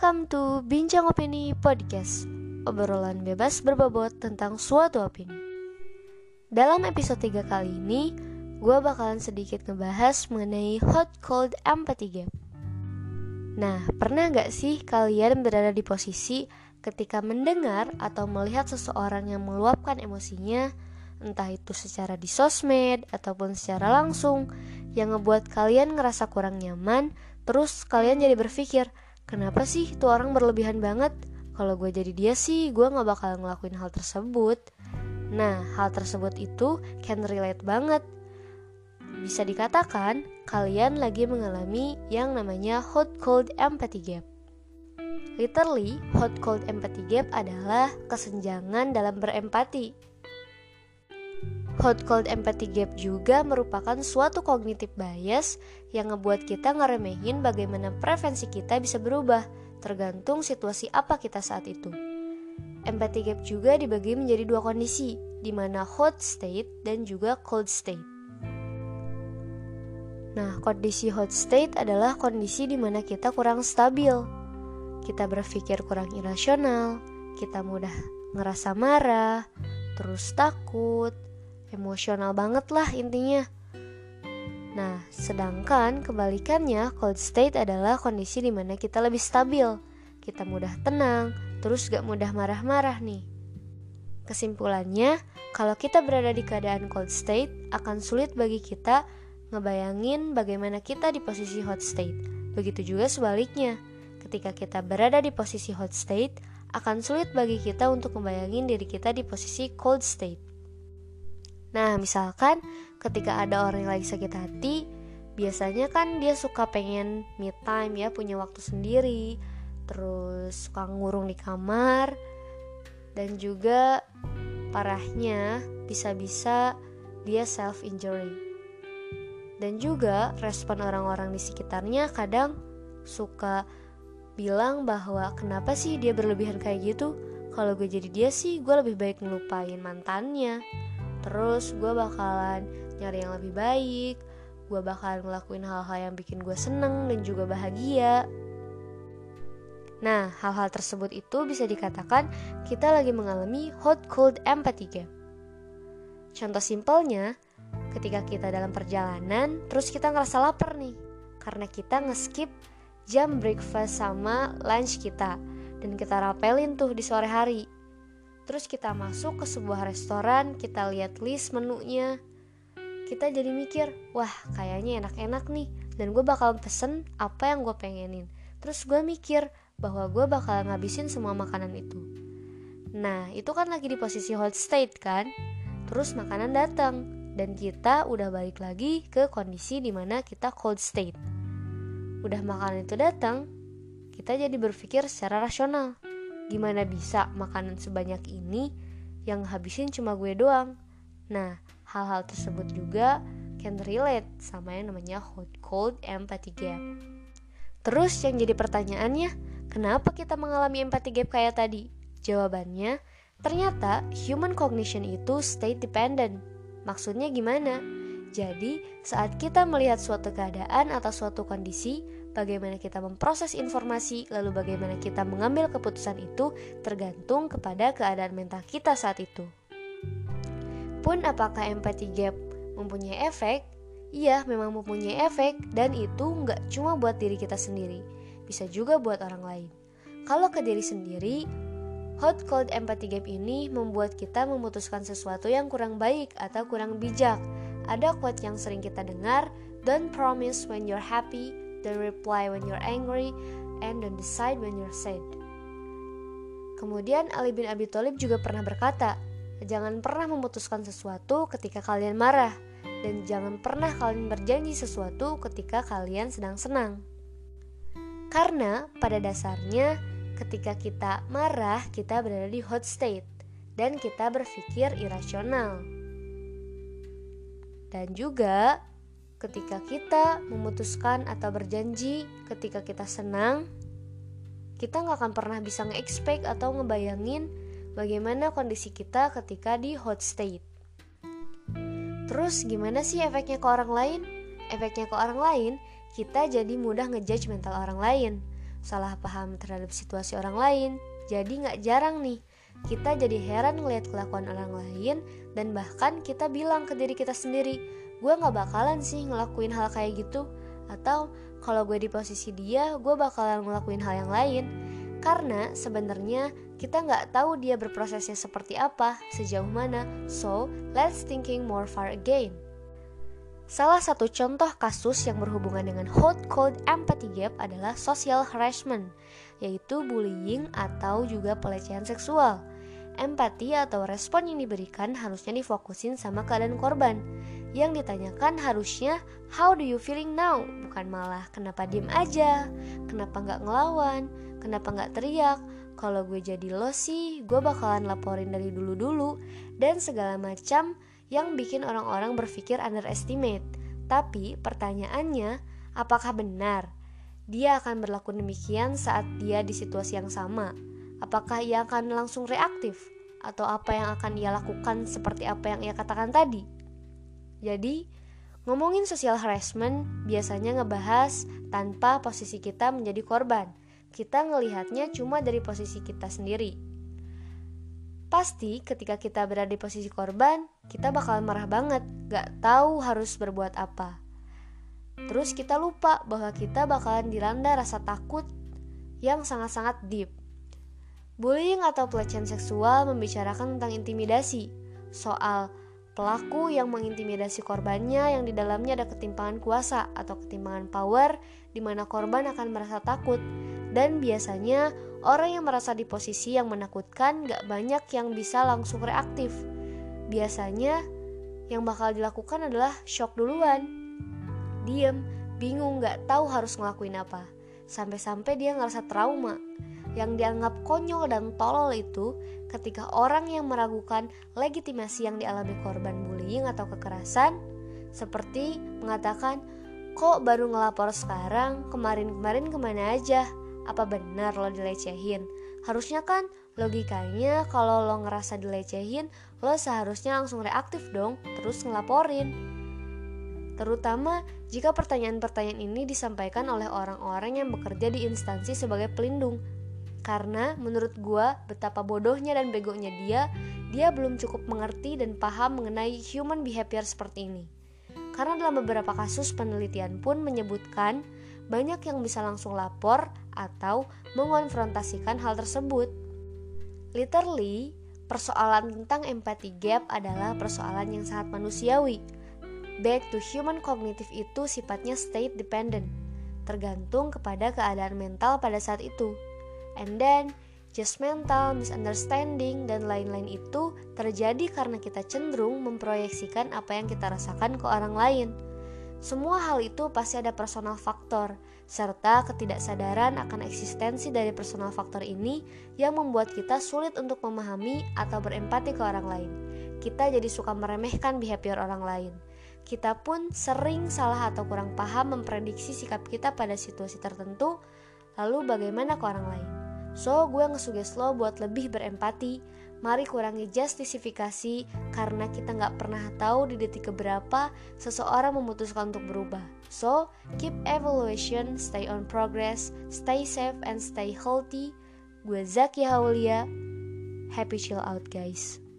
Welcome to Bincang Opini Podcast Obrolan bebas berbobot tentang suatu opini. Dalam episode 3 kali ini Gue bakalan sedikit ngebahas mengenai hot cold empathy gap Nah, pernah gak sih kalian berada di posisi ketika mendengar atau melihat seseorang yang meluapkan emosinya Entah itu secara di sosmed ataupun secara langsung Yang ngebuat kalian ngerasa kurang nyaman Terus kalian jadi berpikir, Kenapa sih itu orang berlebihan banget? Kalau gue jadi dia sih, gue gak bakal ngelakuin hal tersebut. Nah, hal tersebut itu can relate banget. Bisa dikatakan, kalian lagi mengalami yang namanya hot cold empathy gap. Literally, hot cold empathy gap adalah kesenjangan dalam berempati. Hot cold empathy gap juga merupakan suatu cognitive bias yang ngebuat kita ngeremehin bagaimana preferensi kita bisa berubah tergantung situasi apa kita saat itu. Empathy gap juga dibagi menjadi dua kondisi, di mana hot state dan juga cold state. Nah, kondisi hot state adalah kondisi di mana kita kurang stabil. Kita berpikir kurang irasional, kita mudah ngerasa marah, terus takut, emosional banget lah intinya. Nah, sedangkan kebalikannya, cold state adalah kondisi di mana kita lebih stabil, kita mudah tenang, terus gak mudah marah-marah nih. Kesimpulannya, kalau kita berada di keadaan cold state, akan sulit bagi kita ngebayangin bagaimana kita di posisi hot state. Begitu juga sebaliknya, ketika kita berada di posisi hot state, akan sulit bagi kita untuk membayangin diri kita di posisi cold state. Nah, misalkan ketika ada orang yang lagi sakit hati, biasanya kan dia suka pengen me time ya, punya waktu sendiri, terus suka ngurung di kamar, dan juga parahnya bisa-bisa dia self injury. Dan juga respon orang-orang di sekitarnya kadang suka bilang bahwa kenapa sih dia berlebihan kayak gitu? Kalau gue jadi dia sih, gue lebih baik ngelupain mantannya Terus gue bakalan nyari yang lebih baik Gue bakalan ngelakuin hal-hal yang bikin gue seneng dan juga bahagia Nah, hal-hal tersebut itu bisa dikatakan kita lagi mengalami hot cold empathy gap. Contoh simpelnya, ketika kita dalam perjalanan, terus kita ngerasa lapar nih, karena kita ngeskip jam breakfast sama lunch kita, dan kita rapelin tuh di sore hari. Terus kita masuk ke sebuah restoran, kita lihat list menunya. Kita jadi mikir, wah kayaknya enak-enak nih. Dan gue bakal pesen apa yang gue pengenin. Terus gue mikir bahwa gue bakal ngabisin semua makanan itu. Nah, itu kan lagi di posisi hot state kan? Terus makanan datang dan kita udah balik lagi ke kondisi di mana kita cold state. Udah makanan itu datang, kita jadi berpikir secara rasional Gimana bisa makanan sebanyak ini yang habisin cuma gue doang? Nah, hal-hal tersebut juga can relate sama yang namanya hot cold empathy gap. Terus yang jadi pertanyaannya, kenapa kita mengalami empathy gap kayak tadi? Jawabannya, ternyata human cognition itu state dependent. Maksudnya gimana? Jadi, saat kita melihat suatu keadaan atau suatu kondisi, bagaimana kita memproses informasi, lalu bagaimana kita mengambil keputusan itu tergantung kepada keadaan mental kita saat itu. Pun apakah empathy gap mempunyai efek? Iya, memang mempunyai efek dan itu nggak cuma buat diri kita sendiri, bisa juga buat orang lain. Kalau ke diri sendiri, hot cold empathy gap ini membuat kita memutuskan sesuatu yang kurang baik atau kurang bijak. Ada quote yang sering kita dengar, don't promise when you're happy, Don't reply when you're angry, and don't decide when you're sad. Kemudian Ali bin Abi Thalib juga pernah berkata, jangan pernah memutuskan sesuatu ketika kalian marah, dan jangan pernah kalian berjanji sesuatu ketika kalian sedang senang. Karena pada dasarnya ketika kita marah, kita berada di hot state dan kita berpikir irasional. Dan juga ketika kita memutuskan atau berjanji ketika kita senang kita nggak akan pernah bisa nge-expect atau ngebayangin bagaimana kondisi kita ketika di hot state terus gimana sih efeknya ke orang lain? efeknya ke orang lain kita jadi mudah ngejudge mental orang lain salah paham terhadap situasi orang lain. Jadi nggak jarang nih, kita jadi heran ngeliat kelakuan orang lain dan bahkan kita bilang ke diri kita sendiri, gue nggak bakalan sih ngelakuin hal kayak gitu. Atau kalau gue di posisi dia, gue bakalan ngelakuin hal yang lain. Karena sebenarnya kita nggak tahu dia berprosesnya seperti apa, sejauh mana. So, let's thinking more far again. Salah satu contoh kasus yang berhubungan dengan hot cold empathy gap adalah social harassment, yaitu bullying atau juga pelecehan seksual. Empati atau respon yang diberikan harusnya difokusin sama keadaan korban. Yang ditanyakan harusnya how do you feeling now, bukan malah kenapa diem aja, kenapa nggak ngelawan, kenapa nggak teriak. Kalau gue jadi lo sih, gue bakalan laporin dari dulu-dulu dan segala macam yang bikin orang-orang berpikir underestimate. Tapi pertanyaannya, apakah benar dia akan berlaku demikian saat dia di situasi yang sama? Apakah ia akan langsung reaktif? Atau apa yang akan ia lakukan seperti apa yang ia katakan tadi? Jadi, ngomongin social harassment biasanya ngebahas tanpa posisi kita menjadi korban. Kita ngelihatnya cuma dari posisi kita sendiri. Pasti ketika kita berada di posisi korban, kita bakal marah banget, gak tahu harus berbuat apa. Terus kita lupa bahwa kita bakalan dilanda rasa takut yang sangat-sangat deep. Bullying atau pelecehan seksual membicarakan tentang intimidasi, soal pelaku yang mengintimidasi korbannya yang di dalamnya ada ketimpangan kuasa atau ketimpangan power di mana korban akan merasa takut dan biasanya orang yang merasa di posisi yang menakutkan gak banyak yang bisa langsung reaktif. Biasanya yang bakal dilakukan adalah shock duluan. Diem, bingung gak tahu harus ngelakuin apa. Sampai-sampai dia ngerasa trauma. Yang dianggap konyol dan tolol itu ketika orang yang meragukan legitimasi yang dialami korban bullying atau kekerasan seperti mengatakan, kok baru ngelapor sekarang, kemarin-kemarin ke mana aja? apa benar lo dilecehin? Harusnya kan logikanya kalau lo ngerasa dilecehin, lo seharusnya langsung reaktif dong, terus ngelaporin. Terutama jika pertanyaan-pertanyaan ini disampaikan oleh orang-orang yang bekerja di instansi sebagai pelindung. Karena menurut gua betapa bodohnya dan begonya dia, dia belum cukup mengerti dan paham mengenai human behavior seperti ini. Karena dalam beberapa kasus penelitian pun menyebutkan banyak yang bisa langsung lapor atau mengonfrontasikan hal tersebut. Literally, persoalan tentang empathy gap adalah persoalan yang sangat manusiawi. Back to human cognitive itu sifatnya state dependent, tergantung kepada keadaan mental pada saat itu. And then, just mental, misunderstanding, dan lain-lain itu terjadi karena kita cenderung memproyeksikan apa yang kita rasakan ke orang lain semua hal itu pasti ada personal faktor, serta ketidaksadaran akan eksistensi dari personal faktor ini yang membuat kita sulit untuk memahami atau berempati ke orang lain. Kita jadi suka meremehkan behavior orang lain. Kita pun sering salah atau kurang paham memprediksi sikap kita pada situasi tertentu, lalu bagaimana ke orang lain. So, gue ngesuges lo buat lebih berempati, Mari kurangi justifikasi karena kita nggak pernah tahu di detik keberapa seseorang memutuskan untuk berubah. So, keep evaluation, stay on progress, stay safe and stay healthy. Gue Zaki Haulia. Happy chill out guys.